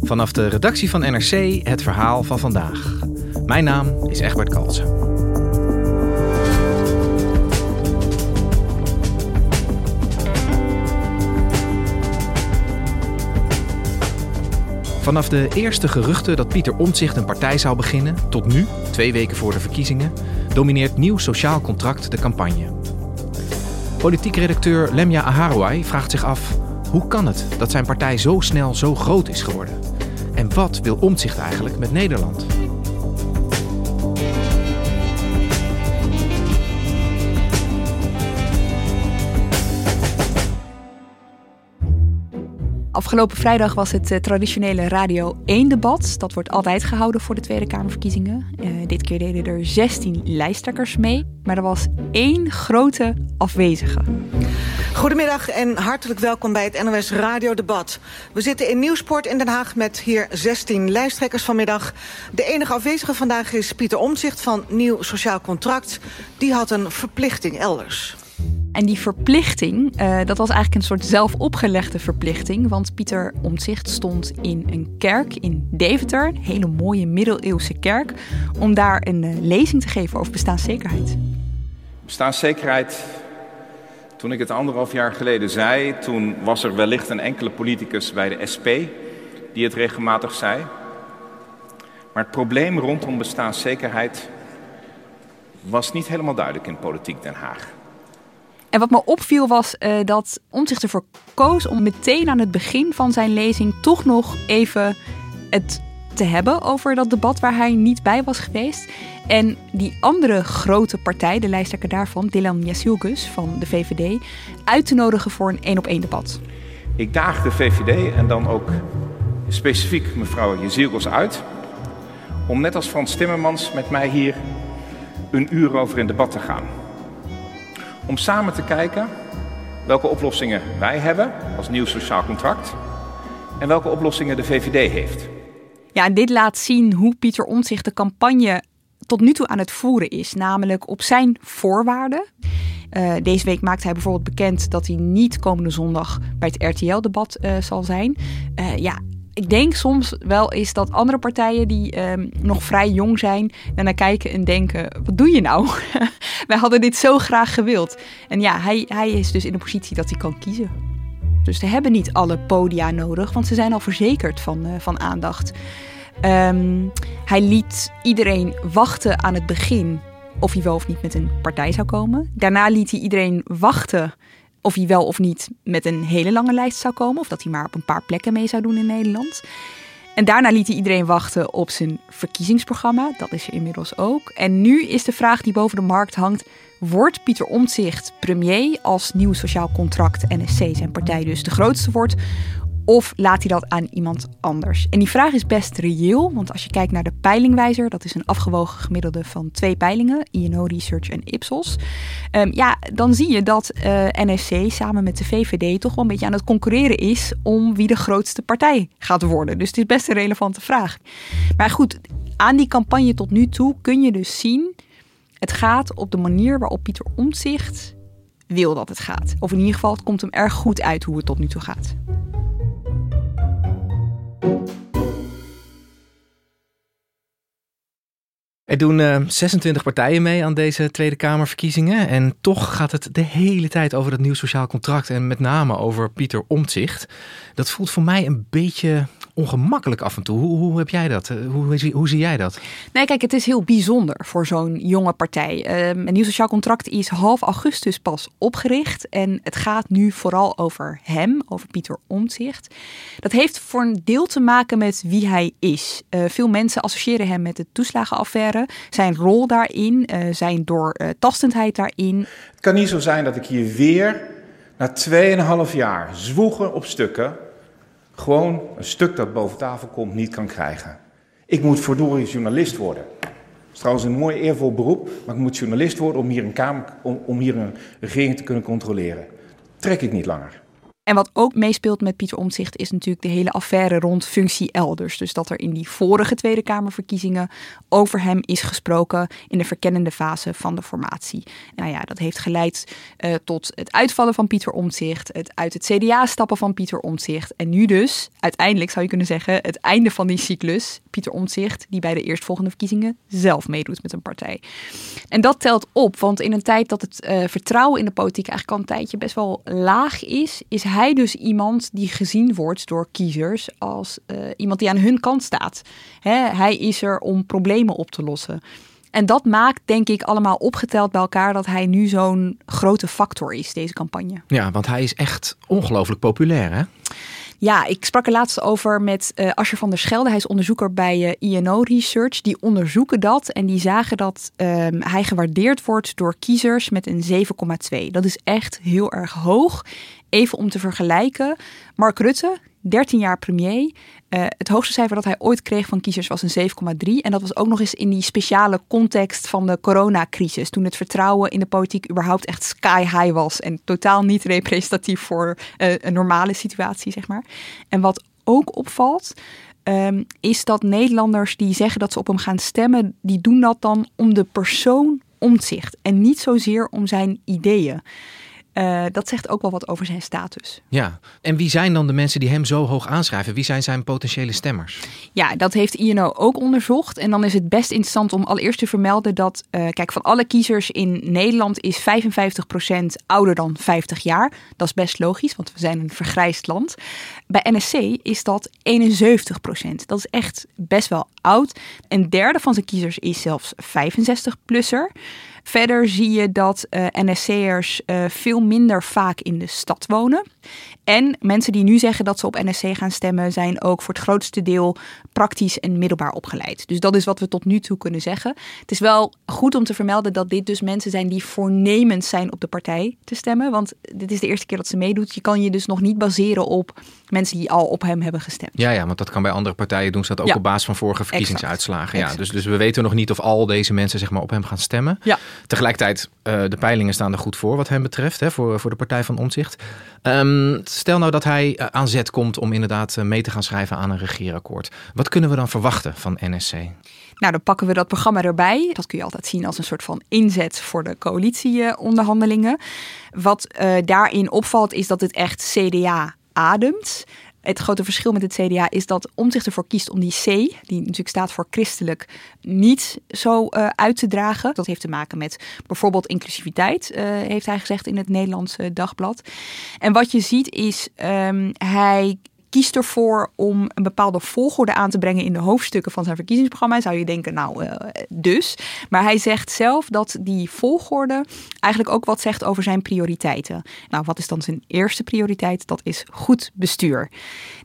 Vanaf de redactie van NRC het verhaal van vandaag. Mijn naam is Egbert Kalsen. Vanaf de eerste geruchten dat Pieter Omtzigt een partij zou beginnen, tot nu, twee weken voor de verkiezingen, domineert Nieuw Sociaal Contract de campagne. Politiek redacteur Lemja Aharouai vraagt zich af: hoe kan het dat zijn partij zo snel zo groot is geworden? En wat wil Omtzigt eigenlijk met Nederland? Afgelopen vrijdag was het uh, traditionele Radio 1-debat. Dat wordt altijd gehouden voor de Tweede Kamerverkiezingen. Uh, dit keer deden er 16 lijsttrekkers mee, maar er was één grote afwezige. Goedemiddag en hartelijk welkom bij het NOS Radio Debat. We zitten in Nieuwsport in Den Haag met hier 16 lijsttrekkers vanmiddag. De enige afwezige vandaag is Pieter Omtzigt van Nieuw Sociaal Contract. Die had een verplichting elders. En die verplichting, uh, dat was eigenlijk een soort zelfopgelegde verplichting. Want Pieter Omtzigt stond in een kerk in Deventer, een hele mooie middeleeuwse kerk, om daar een uh, lezing te geven over bestaanszekerheid. Bestaanszekerheid, toen ik het anderhalf jaar geleden zei, toen was er wellicht een enkele politicus bij de SP die het regelmatig zei. Maar het probleem rondom bestaanszekerheid was niet helemaal duidelijk in politiek Den Haag. En wat me opviel was uh, dat Omtzigt ervoor koos om meteen aan het begin van zijn lezing toch nog even het te hebben over dat debat waar hij niet bij was geweest. En die andere grote partij, de lijsttrekker daarvan, Dylan Jasilgus van de VVD, uit te nodigen voor een één op één debat. Ik daag de VVD en dan ook specifiek mevrouw Jasilgus uit om net als Frans Timmermans met mij hier een uur over in debat te gaan om samen te kijken welke oplossingen wij hebben als nieuw sociaal contract en welke oplossingen de VVD heeft. Ja, en dit laat zien hoe Pieter Omtzigt de campagne tot nu toe aan het voeren is, namelijk op zijn voorwaarden. Uh, deze week maakt hij bijvoorbeeld bekend dat hij niet komende zondag bij het RTL-debat uh, zal zijn. Uh, ja, ik denk soms wel eens dat andere partijen die um, nog vrij jong zijn, naar kijken en denken: wat doe je nou? Wij hadden dit zo graag gewild. En ja, hij, hij is dus in de positie dat hij kan kiezen. Dus ze hebben niet alle podia nodig, want ze zijn al verzekerd van, uh, van aandacht. Um, hij liet iedereen wachten aan het begin of hij wel of niet met een partij zou komen. Daarna liet hij iedereen wachten of hij wel of niet met een hele lange lijst zou komen. Of dat hij maar op een paar plekken mee zou doen in Nederland. En daarna liet hij iedereen wachten op zijn verkiezingsprogramma. Dat is er inmiddels ook. En nu is de vraag die boven de markt hangt: wordt Pieter Omtzigt premier als nieuw sociaal contract NSC zijn partij dus de grootste wordt? Of laat hij dat aan iemand anders? En die vraag is best reëel, want als je kijkt naar de peilingwijzer, dat is een afgewogen gemiddelde van twee peilingen, INO Research en Ipsos. Um, ja, dan zie je dat uh, eh, NSC samen met de VVD toch wel een beetje aan het concurreren is om wie de grootste partij gaat worden. Dus het is best een relevante vraag. Maar goed, aan die campagne tot nu toe kun je dus zien, het gaat op de manier waarop Pieter Omtzigt wil dat het gaat. Of in ieder geval, het komt hem erg goed uit hoe het tot nu toe gaat. Er doen uh, 26 partijen mee aan deze Tweede Kamerverkiezingen. En toch gaat het de hele tijd over dat nieuw sociaal contract. En met name over Pieter Omtzigt. Dat voelt voor mij een beetje ongemakkelijk af en toe. Hoe, hoe heb jij dat? Hoe, hoe, hoe, zie jij dat? Nee, kijk, het is heel bijzonder voor zo'n jonge partij. Um, een nieuw sociaal contract is half augustus pas opgericht. En het gaat nu vooral over hem, over Pieter Omtzigt. Dat heeft voor een deel te maken met wie hij is. Uh, veel mensen associëren hem met de toeslagenaffaire. Zijn rol daarin, uh, zijn doortastendheid daarin. Het kan niet zo zijn dat ik hier weer na 2,5 jaar zwoegen op stukken gewoon een stuk dat boven tafel komt niet kan krijgen. Ik moet verdorie journalist worden. Dat is trouwens een mooi eervol beroep, maar ik moet journalist worden om hier een, kamer, om, om hier een regering te kunnen controleren. trek ik niet langer. En wat ook meespeelt met Pieter Omtzigt is natuurlijk de hele affaire rond functie elders. Dus dat er in die vorige Tweede Kamerverkiezingen over hem is gesproken in de verkennende fase van de formatie. Nou ja, dat heeft geleid uh, tot het uitvallen van Pieter Omtzigt, het uit het CDA stappen van Pieter Omtzigt. En nu dus, uiteindelijk zou je kunnen zeggen, het einde van die cyclus. Pieter Omtzigt, die bij de eerstvolgende verkiezingen zelf meedoet met een partij. En dat telt op, want in een tijd dat het uh, vertrouwen in de politiek eigenlijk al een tijdje best wel laag is, is hij dus iemand die gezien wordt door kiezers als uh, iemand die aan hun kant staat. Hè, hij is er om problemen op te lossen. En dat maakt, denk ik, allemaal opgeteld bij elkaar dat hij nu zo'n grote factor is, deze campagne. Ja, want hij is echt ongelooflijk populair, hè? Ja, ik sprak er laatst over met uh, Ascher van der Schelde. Hij is onderzoeker bij eh, INO Research. Die onderzoeken dat en die zagen dat um, hij gewaardeerd wordt door kiezers met een 7,2. Dat is echt heel erg hoog. Even om te vergelijken. Mark Rutte, 13 jaar premier. Uh, het hoogste cijfer dat hij ooit kreeg van kiezers was een 7,3. En dat was ook nog eens in die speciale context van de coronacrisis. Toen het vertrouwen in de politiek überhaupt echt sky high was. En totaal niet representatief voor uh, een normale situatie, zeg maar. En wat ook opvalt, um, is dat Nederlanders die zeggen dat ze op hem gaan stemmen, die doen dat dan om de persoon omzicht. En niet zozeer om zijn ideeën. Uh, dat zegt ook wel wat over zijn status. Ja, en wie zijn dan de mensen die hem zo hoog aanschrijven? Wie zijn zijn potentiële stemmers? Ja, dat heeft INO ook onderzocht. En dan is het best interessant om allereerst te vermelden dat, uh, kijk, van alle kiezers in Nederland is 55% ouder dan 50 jaar. Dat is best logisch, want we zijn een vergrijsd land. Bij NSC is dat 71%. Dat is echt best wel oud. Een derde van zijn kiezers is zelfs 65-plusser. Verder zie je dat uh, eh, NSC'ers uh, veel minder vaak in de stad wonen. En mensen die nu zeggen dat ze op NSC gaan stemmen, zijn ook voor het grootste deel praktisch en middelbaar opgeleid. Dus dat is wat we tot nu toe kunnen zeggen. Het is wel goed om te vermelden dat dit dus mensen zijn die voornemens zijn op de partij te stemmen. Want dit is de eerste keer dat ze meedoet. Je kan je dus nog niet baseren op mensen die al op hem hebben gestemd. Ja, ja want dat kan bij andere partijen doen. Ze dat ook op basis van vorige verkiezingsuitslagen. Ja, dus, dus we weten nog niet of al deze mensen zeg maar, op hem gaan stemmen. Ja. Tegelijkertijd, uh, de peilingen staan er goed voor wat hem betreft, hè, voor, voor de Partij van Omzicht. Um, stel nou dat hij uh, aan zet komt om inderdaad uh, mee te gaan schrijven aan een regeerakkoord. Wat kunnen we dan verwachten van NSC? Nou, dan pakken we dat programma erbij. Dat kun je altijd zien als een soort van inzet voor de coalitieonderhandelingen. Wat daarin opvalt is dat het echt CDA ademt. Het grote verschil met het CDA is dat Omtzigt ervoor kiest om die C, die natuurlijk staat voor christelijk, niet zo uh, uit te dragen. Dat heeft te maken met bijvoorbeeld inclusiviteit, uh, heeft hij gezegd in het Nederlandse dagblad. En wat je ziet is, um, hij kiest ervoor om een bepaalde volgorde aan te brengen in de hoofdstukken van zijn verkiezingsprogramma. Zou je denken, nou, uh, dus. Maar hij zegt zelf dat die volgorde eigenlijk ook wat zegt over zijn prioriteiten. Nou, wat is dan zijn eerste prioriteit? Dat is goed bestuur.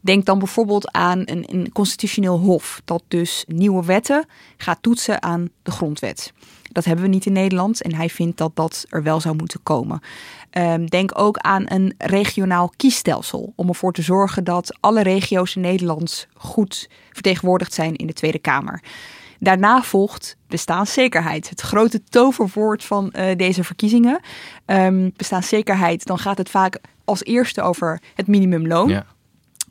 Denk dan bijvoorbeeld aan een, een constitutioneel hof, dat dus nieuwe wetten gaat toetsen aan de grondwet. Dat hebben we niet in Nederland en hij vindt dat dat er wel zou moeten komen. Um, denk ook aan een regionaal kiesstelsel om ervoor te zorgen dat alle regio's in Nederland goed vertegenwoordigd zijn in de Tweede Kamer. Daarna volgt bestaanszekerheid, het grote toverwoord van uh, deze verkiezingen. Um, bestaanszekerheid, dan gaat het vaak als eerste over het minimumloon. Ja.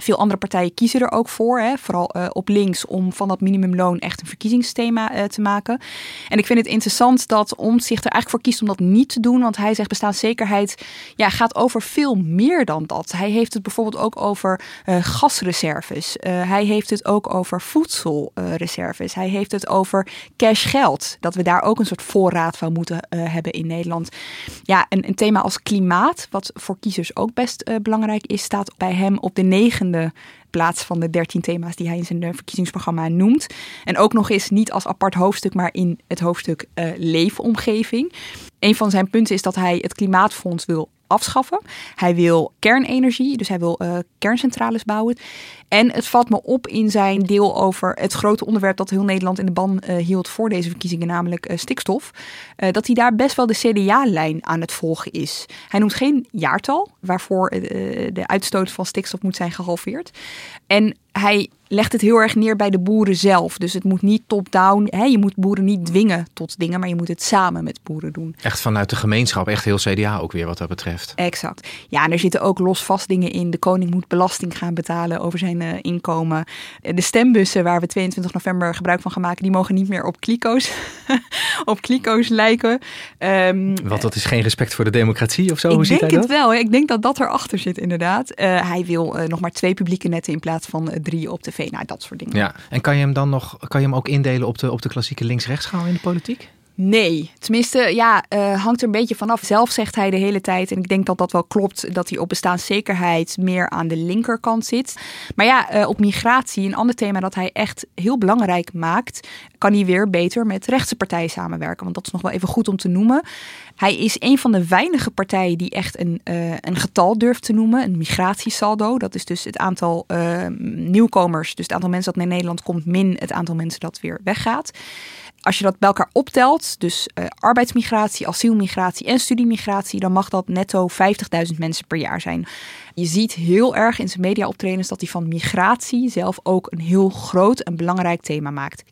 Veel andere partijen kiezen er ook voor, hè, vooral uh, op links, om van dat minimumloon echt een verkiezingsthema uh, te maken. En ik vind het interessant dat Omtzigt er eigenlijk voor kiest om dat niet te doen, want hij zegt bestaanszekerheid ja, gaat over veel meer dan dat. Hij heeft het bijvoorbeeld ook over uh, gasreserves. hij heeft het ook over voedselreserves. hij heeft het over cashgeld, dat we daar ook een soort voorraad van moeten hebben in Nederland. Ja, een, een, thema als klimaat, wat voor kiezers ook best belangrijk is, staat bij hem op de negen plaats van de 13 thema's die hij in zijn eh, verkiezingsprogramma noemt. En ook nog eens niet als apart hoofdstuk, maar in het hoofdstuk uh, leefomgeving. Een van zijn punten is dat hij het klimaatfonds wil afschaffen. Hij wil kernenergie, dus hij wil uh, kerncentrales bouwen. En het valt me op in zijn deel over het grote onderwerp dat heel Nederland in de ban uh, hield voor deze verkiezingen, namelijk uh, stikstof. dat hij daar best wel de CDA-lijn aan het volgen is. Hij noemt geen jaartal waarvoor de uitstoot van stikstof moet zijn gehalveerd. En hij legt het heel erg neer bij de boeren zelf. Dus het moet niet top-down. Je moet boeren niet dwingen tot dingen, maar je moet het samen met boeren doen. Echt vanuit de gemeenschap, echt heel CDA ook weer wat dat betreft. Exact. Ja, en er zitten ook los vast dingen in. De koning moet belasting gaan betalen over zijn uh, inkomen. De stembussen waar we 22 november gebruik van gaan maken, die mogen niet meer op kliko's, op kliko's lijken. Um, Want dat is geen respect voor de democratie of zo? Ik Hoe denk ziet hij het wel. Ik denk dat dat erachter zit inderdaad. Uh, hij wil uh, nog maar twee publieke netten in plaats van drie op tv. Nou, dat soort dingen. Ja, en kan je hem dan nog, kan je hem ook indelen op de, op de klassieke links-rechtsschaal in de politiek? Nee, tenminste, ja, uh, hangt er een beetje vanaf. Zelf zegt hij de hele tijd, en ik denk dat dat wel klopt, dat hij op bestaanszekerheid meer aan de linkerkant zit. Maar ja, uh, op migratie, een ander thema dat hij echt heel belangrijk maakt, kan hij weer beter met rechtse partijen samenwerken. Want dat is nog wel even goed om te noemen. Hij is een van de weinige partijen die echt een, uh, een getal durft te noemen, een migratiesaldo. Dat is dus het aantal nieuwkomers, dus het aantal mensen dat naar Nederland komt, min het aantal mensen dat weer weggaat. Als je dat bij elkaar optelt, dus uh, arbeidsmigratie, asielmigratie en studiemigratie, dan mag dat netto 50.000 mensen per jaar zijn. Je ziet heel erg in zijn mediaoptredens dat hij van migratie zelf ook een heel groot en belangrijk thema maakt.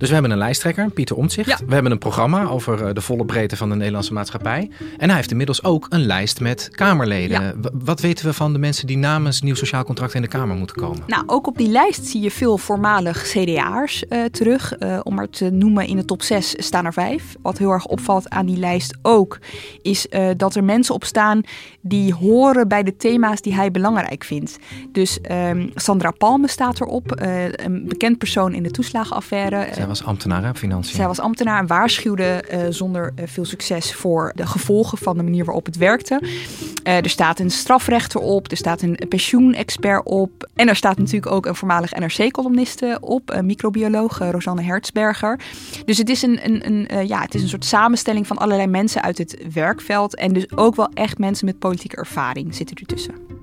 Dus we hebben een lijsttrekker, Pieter Omtzigt. Ja. We hebben een programma over eh, de volle breedte van de Nederlandse maatschappij. En hij heeft inmiddels ook een lijst met Kamerleden. Ja. Wat weten we van de mensen die namens Nieuw Sociaal Contract in de Kamer moeten komen? Nou, ook op die lijst zie je veel voormalig CDA'ers uh, terug. Uh, om maar te noemen, in de top 6 staan er vijf. Wat heel erg opvalt aan die lijst ook, is uh, dat er mensen op staan die horen bij de thema's die hij belangrijk vindt. Dus um, Sandra Palme staat erop, een bekend persoon in de toeslagenaffaire. Was ambtenaar op financiën. Zij was ambtenaar en waarschuwde uh, zonder uh, veel succes voor de gevolgen van de manier waarop het werkte. Uh, er staat een strafrechter op, er staat een pensioenexpert op. En er staat natuurlijk ook een voormalig NRC-columniste op, een microbioloog, Rosanne Hertzberger. Dus het is een, een, een ja, het is een soort samenstelling van allerlei mensen uit het werkveld. En dus ook wel echt mensen met politieke ervaring zitten ertussen.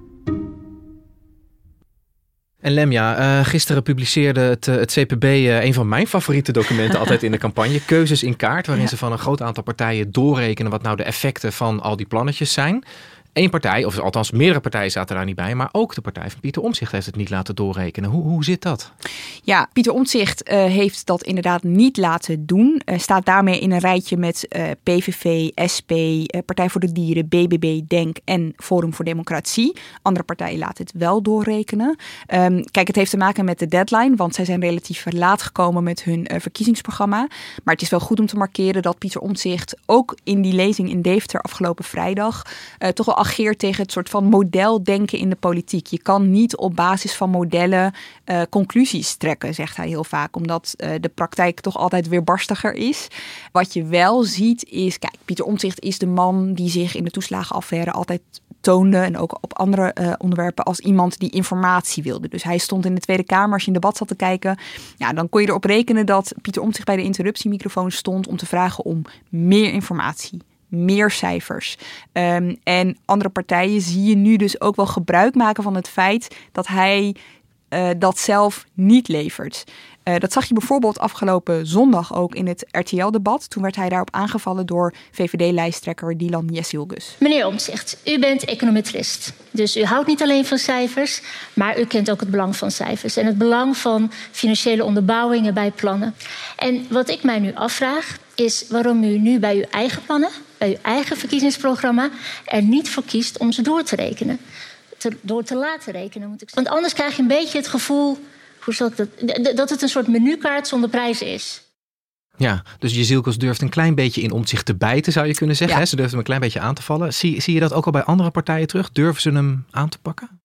En Lemja, uh, gisteren publiceerde het, uh, het CPB uh, een van mijn favoriete documenten altijd in de campagne. Keuzes in kaart, waarin ja. ze van een groot aantal partijen doorrekenen wat nou de effecten van al die plannetjes zijn. Eén partij, of althans meerdere partijen zaten daar niet bij, maar ook de partij van Pieter Omtzigt heeft het niet laten doorrekenen. Hoe, hoe zit dat? Ja, Pieter Omtzigt uh, heeft dat inderdaad niet laten doen. Uh, staat daarmee in een rijtje met uh, PVV, SP, Partij voor de Dieren, BBB, DENK en Forum voor Democratie. Andere partijen laten het wel doorrekenen. Um, kijk, het heeft te maken met de deadline, want zij zijn relatief laat gekomen met hun verkiezingsprogramma. Maar het is wel goed om te markeren dat Pieter Omtzigt ook in die lezing in Deventer afgelopen vrijdag toch wel ageert tegen het soort van modeldenken in de politiek. Je kan niet op basis van modellen uh, conclusies trekken, zegt hij heel vaak, omdat uh, de praktijk toch altijd weer barstiger is. Wat je wel ziet is, kijk, Pieter Omtzigt is de man die zich in de toeslagenaffaire altijd toonde en ook op andere uh, onderwerpen als iemand die informatie wilde. Dus hij stond in de Tweede Kamer als je in debat zat te kijken. Ja, dan kon je erop rekenen dat Pieter Omtzigt bij de interruptiemicrofoon stond om te vragen om meer informatie meer cijfers. Um, en andere partijen zie je nu dus ook wel gebruik maken van het feit dat hij uh, dat zelf niet levert. Uh, dat zag je bijvoorbeeld afgelopen zondag ook in het RTL-debat. Toen werd hij daarop aangevallen door VVD-lijsttrekker Dylan Jessilgus. Meneer Omtzigt, u bent econometrist. Dus u houdt niet alleen van cijfers, maar u kent ook het belang van cijfers. En het belang van financiële onderbouwingen bij plannen. En wat ik mij nu afvraag, is waarom u nu bij uw eigen plannen, uw eigen verkiezingsprogramma, er niet voor kiest om ze door te rekenen. door te laten rekenen, moet ik zeggen. Want anders krijg je een beetje het gevoel hoe zal ik dat, dat het een soort menukaart zonder prijs is. Ja, dus Jezielkos durft een klein beetje in omzicht te bijten, zou je kunnen zeggen. Hè? Ze durft hem een klein beetje aan te vallen. Zie, zie je dat ook al bij andere partijen terug? Durven ze hem aan te pakken?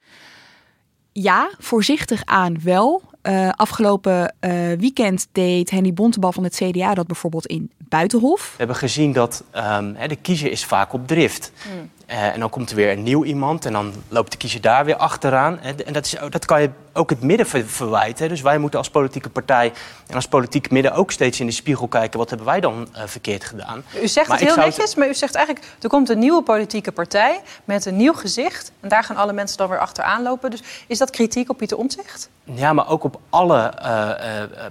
Ja, voorzichtig aan wel. Uh, afgelopen uh, weekend deed Henny Bontebal van het CDA dat bijvoorbeeld in Buitenhof. We hebben gezien dat um, de kiezer is vaak op drift. Mm. Uh, en dan komt er weer een nieuw iemand en dan loopt de kiezer daar weer achteraan. En dat, is, dat kan je ook het midden verwijten. Dus wij moeten als politieke partij en als politiek midden ook steeds in de spiegel kijken. Wat hebben wij dan uh, verkeerd gedaan? U zegt het heel netjes, maar u zegt eigenlijk... er komt een nieuwe politieke partij met een nieuw gezicht. En daar gaan alle mensen dan weer achteraan lopen. Dus is dat kritiek op Pieter Omtzigt? Ja, maar ook op alle...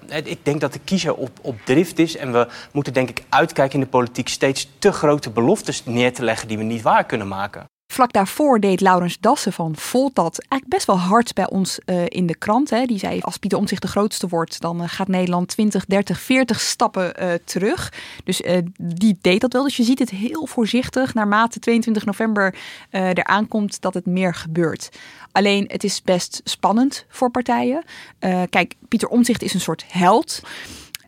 Uh, ik denk dat de kiezer op, op drift is. En we moeten denk ik uitkijken in de politiek... steeds te grote beloftes neer te leggen die we niet waar kunnen maken. Vlak daarvoor deed Laurens Dassen van Volt dat eigenlijk best wel hard bij ons uh, in de krant. Hè. Die zei, als Pieter Omtzigt de grootste wordt, dan uh, gaat Nederland 20, 30, 40 stappen uh, terug. Dus die deed dat wel. Dus je ziet het heel voorzichtig naarmate 22 november er aankomt dat het meer gebeurt. Alleen het is best spannend voor partijen. kijk, Pieter Omtzigt is een soort held.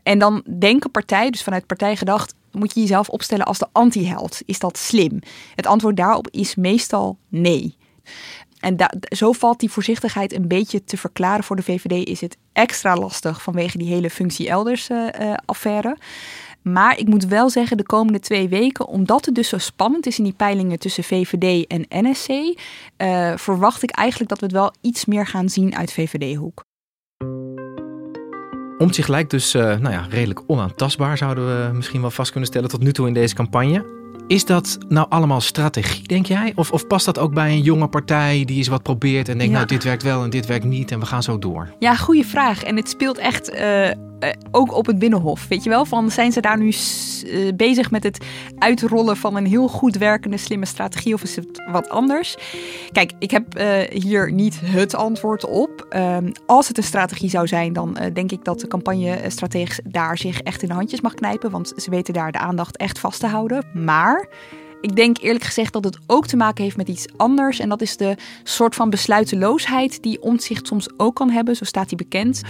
En dan denken partijen, dus vanuit partij gedacht, moet je jezelf opstellen als de anti-held. Is dat slim? Het antwoord daarop is meestal nee. En zo valt die voorzichtigheid een beetje te verklaren. Voor de VVD is het extra lastig vanwege die hele functie elders uh, affaire. Maar ik moet wel zeggen, de komende twee weken, omdat het dus zo spannend is in die peilingen tussen VVD en NSC, uh, verwacht ik eigenlijk dat we het wel iets meer gaan zien uit VVD-hoek. Omtzigt lijkt dus uh, nou ja, redelijk onaantastbaar, zouden we misschien wel vast kunnen stellen tot nu toe in deze campagne. Is dat nou allemaal strategie, denk jij? Of, of past dat ook bij een jonge partij die eens wat probeert en denkt, nou dit werkt wel en dit werkt niet en we gaan zo door? Ja, goede vraag. En het speelt echt uh, uh, ook op het Binnenhof. Weet je wel, van zijn ze daar nu uh, bezig met het uitrollen van een heel goed werkende, slimme strategie of is het wat anders? Kijk, ik heb hier niet het antwoord op. Um, als het een strategie zou zijn, dan denk ik dat de campagne-strateeg daar zich echt in de handjes mag knijpen, want ze weten daar de aandacht echt vast te houden. Maar ik denk eerlijk gezegd dat het ook te maken heeft met iets anders. En dat is de soort van besluiteloosheid die omzicht soms ook kan hebben. Zo staat hij bekend.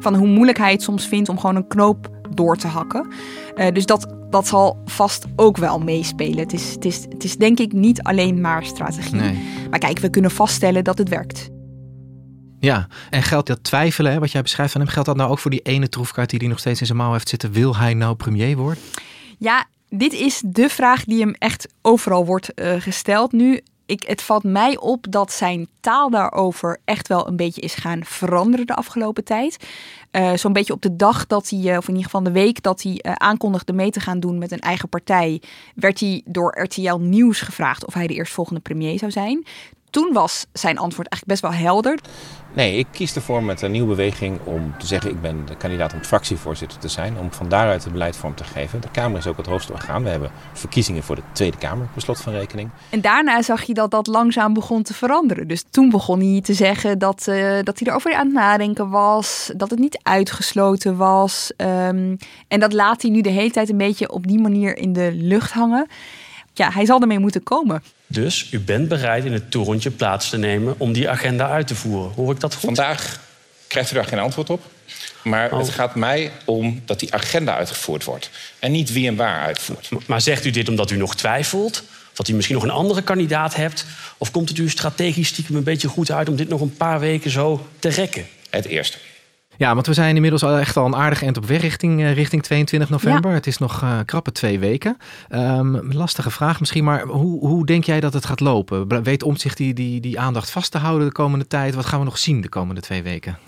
Van hoe moeilijk hij het soms vindt om gewoon een knoop door te hakken. Uh, dus dat, dat zal vast ook wel meespelen. Het is, het, is, het is denk ik niet alleen maar strategie. Nee. Maar kijk, we kunnen vaststellen dat het werkt. Ja, en geldt dat twijfelen, hè, wat jij beschrijft van hem, geldt dat nou ook voor die ene troefkaart die hij nog steeds in zijn mouw heeft zitten? Wil hij nou premier worden? Ja, dit is de vraag die hem echt overal wordt uh, gesteld nu. Ik, het valt mij op dat zijn taal daarover echt wel een beetje is gaan veranderen de afgelopen tijd. Uh, Zo'n beetje op de dag dat hij, uh, of in ieder geval de week dat hij aankondigde mee te gaan doen met een eigen partij, werd hij door RTL Nieuws gevraagd of hij de eerstvolgende premier zou zijn. Toen was zijn antwoord eigenlijk best wel helder. Nee, ik kies ervoor met een nieuwe beweging om te zeggen: ik ben de kandidaat om fractievoorzitter te zijn. Om van daaruit het beleid vorm te geven. De Kamer is ook het hoogste orgaan. We hebben verkiezingen voor de Tweede Kamer, beslot van rekening. En daarna zag je dat dat langzaam begon te veranderen. Dus toen begon hij te zeggen dat, uh, dat hij erover aan het nadenken was. Dat het niet uitgesloten was. Um, en dat laat hij nu de hele tijd een beetje op die manier in de lucht hangen. Ja, hij zal ermee moeten komen. Dus u bent bereid in het torentje plaats te nemen om die agenda uit te voeren. Hoor ik dat goed? Vandaag krijgt u daar geen antwoord op. Maar oh. het gaat mij om dat die agenda uitgevoerd wordt. En niet wie en waar uitvoert. Maar zegt u dit omdat u nog twijfelt? Dat u misschien nog een andere kandidaat hebt? Of komt het u strategisch stiekem een beetje goed uit om dit nog een paar weken zo te rekken? Het eerste. Ja, want we zijn inmiddels al echt al een aardig eind op weg richting, uh, richting 22 november. Ja. Het is nog uh, krappe twee weken. Um, lastige vraag misschien, maar hoe, hoe denk jij dat het gaat lopen? Weet Omtzigt die, die, die aandacht vast te houden de komende tijd? Wat gaan we nog zien de komende twee weken?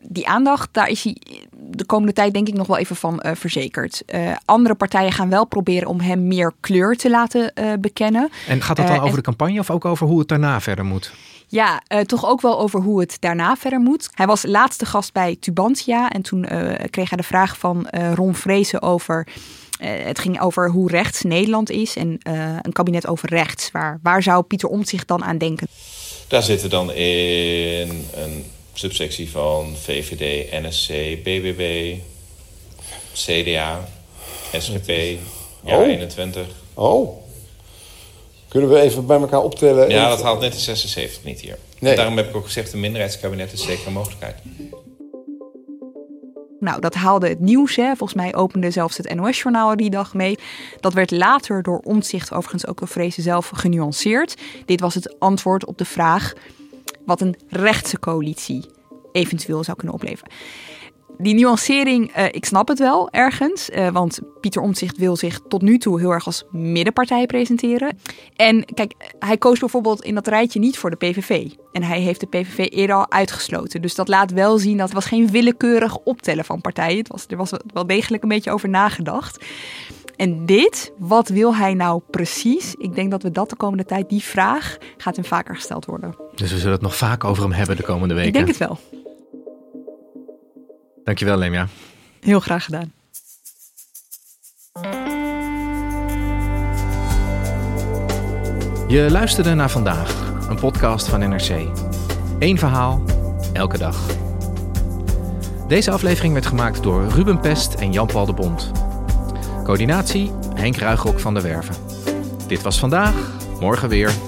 die aandacht, daar is hij de komende tijd denk ik nog wel even van uh, verzekerd. Uh, andere partijen gaan wel proberen om hem meer kleur te laten uh, bekennen. En gaat dat dan over de campagne of ook over hoe het daarna verder moet? Ja, uh, toch ook wel over hoe het daarna verder moet. Hij was laatste gast bij Tubantia en toen uh, kreeg hij de vraag van uh, Ron Vrezen over... het ging over hoe rechts Nederland is en een kabinet over rechts. Waar, waar zou Pieter Omtzigt dan aan denken? Daar zitten dan in een subsectie van VVD, NSC, BBB, CDA, SGP, ja, oh. 21. Oh. Kunnen we even bij elkaar optellen? Ja, dat haalt net de 76 niet hier. Nee. daarom heb ik ook gezegd, een minderheidskabinet is zeker een mogelijkheid. Nou, dat haalde het nieuws. Hè. Volgens mij opende zelfs het NOS-journaal die dag mee. Dat werd later door omzicht overigens ook door Vrezen zelf genuanceerd. Dit was het antwoord op de vraag wat een rechtse coalitie eventueel zou kunnen opleveren die nuancering, uh, ik snap het wel ergens. Uh, want Pieter Omtzigt wil zich tot nu toe heel erg als middenpartij presenteren. En kijk, hij koos bijvoorbeeld in dat rijtje niet voor de PVV. En hij heeft de PVV eerder al uitgesloten. Dus dat laat wel zien dat het was geen willekeurig optellen van partijen. Het was, er was wel degelijk een beetje over nagedacht. En dit, wat wil hij nou precies? Ik denk dat we dat de komende tijd, die vraag, gaat hem vaker gesteld worden. Dus we zullen het nog vaak over hem hebben de komende weken. Ik denk het wel. Dankjewel, Lemja. Heel graag gedaan. Je luisterde naar vandaag, een podcast van NRC. Eén verhaal, elke dag. Deze aflevering werd gemaakt door Ruben Pest en Jan-Paul de Bond. Coördinatie Henk Ruigrok van der Werven. Dit was vandaag, morgen weer.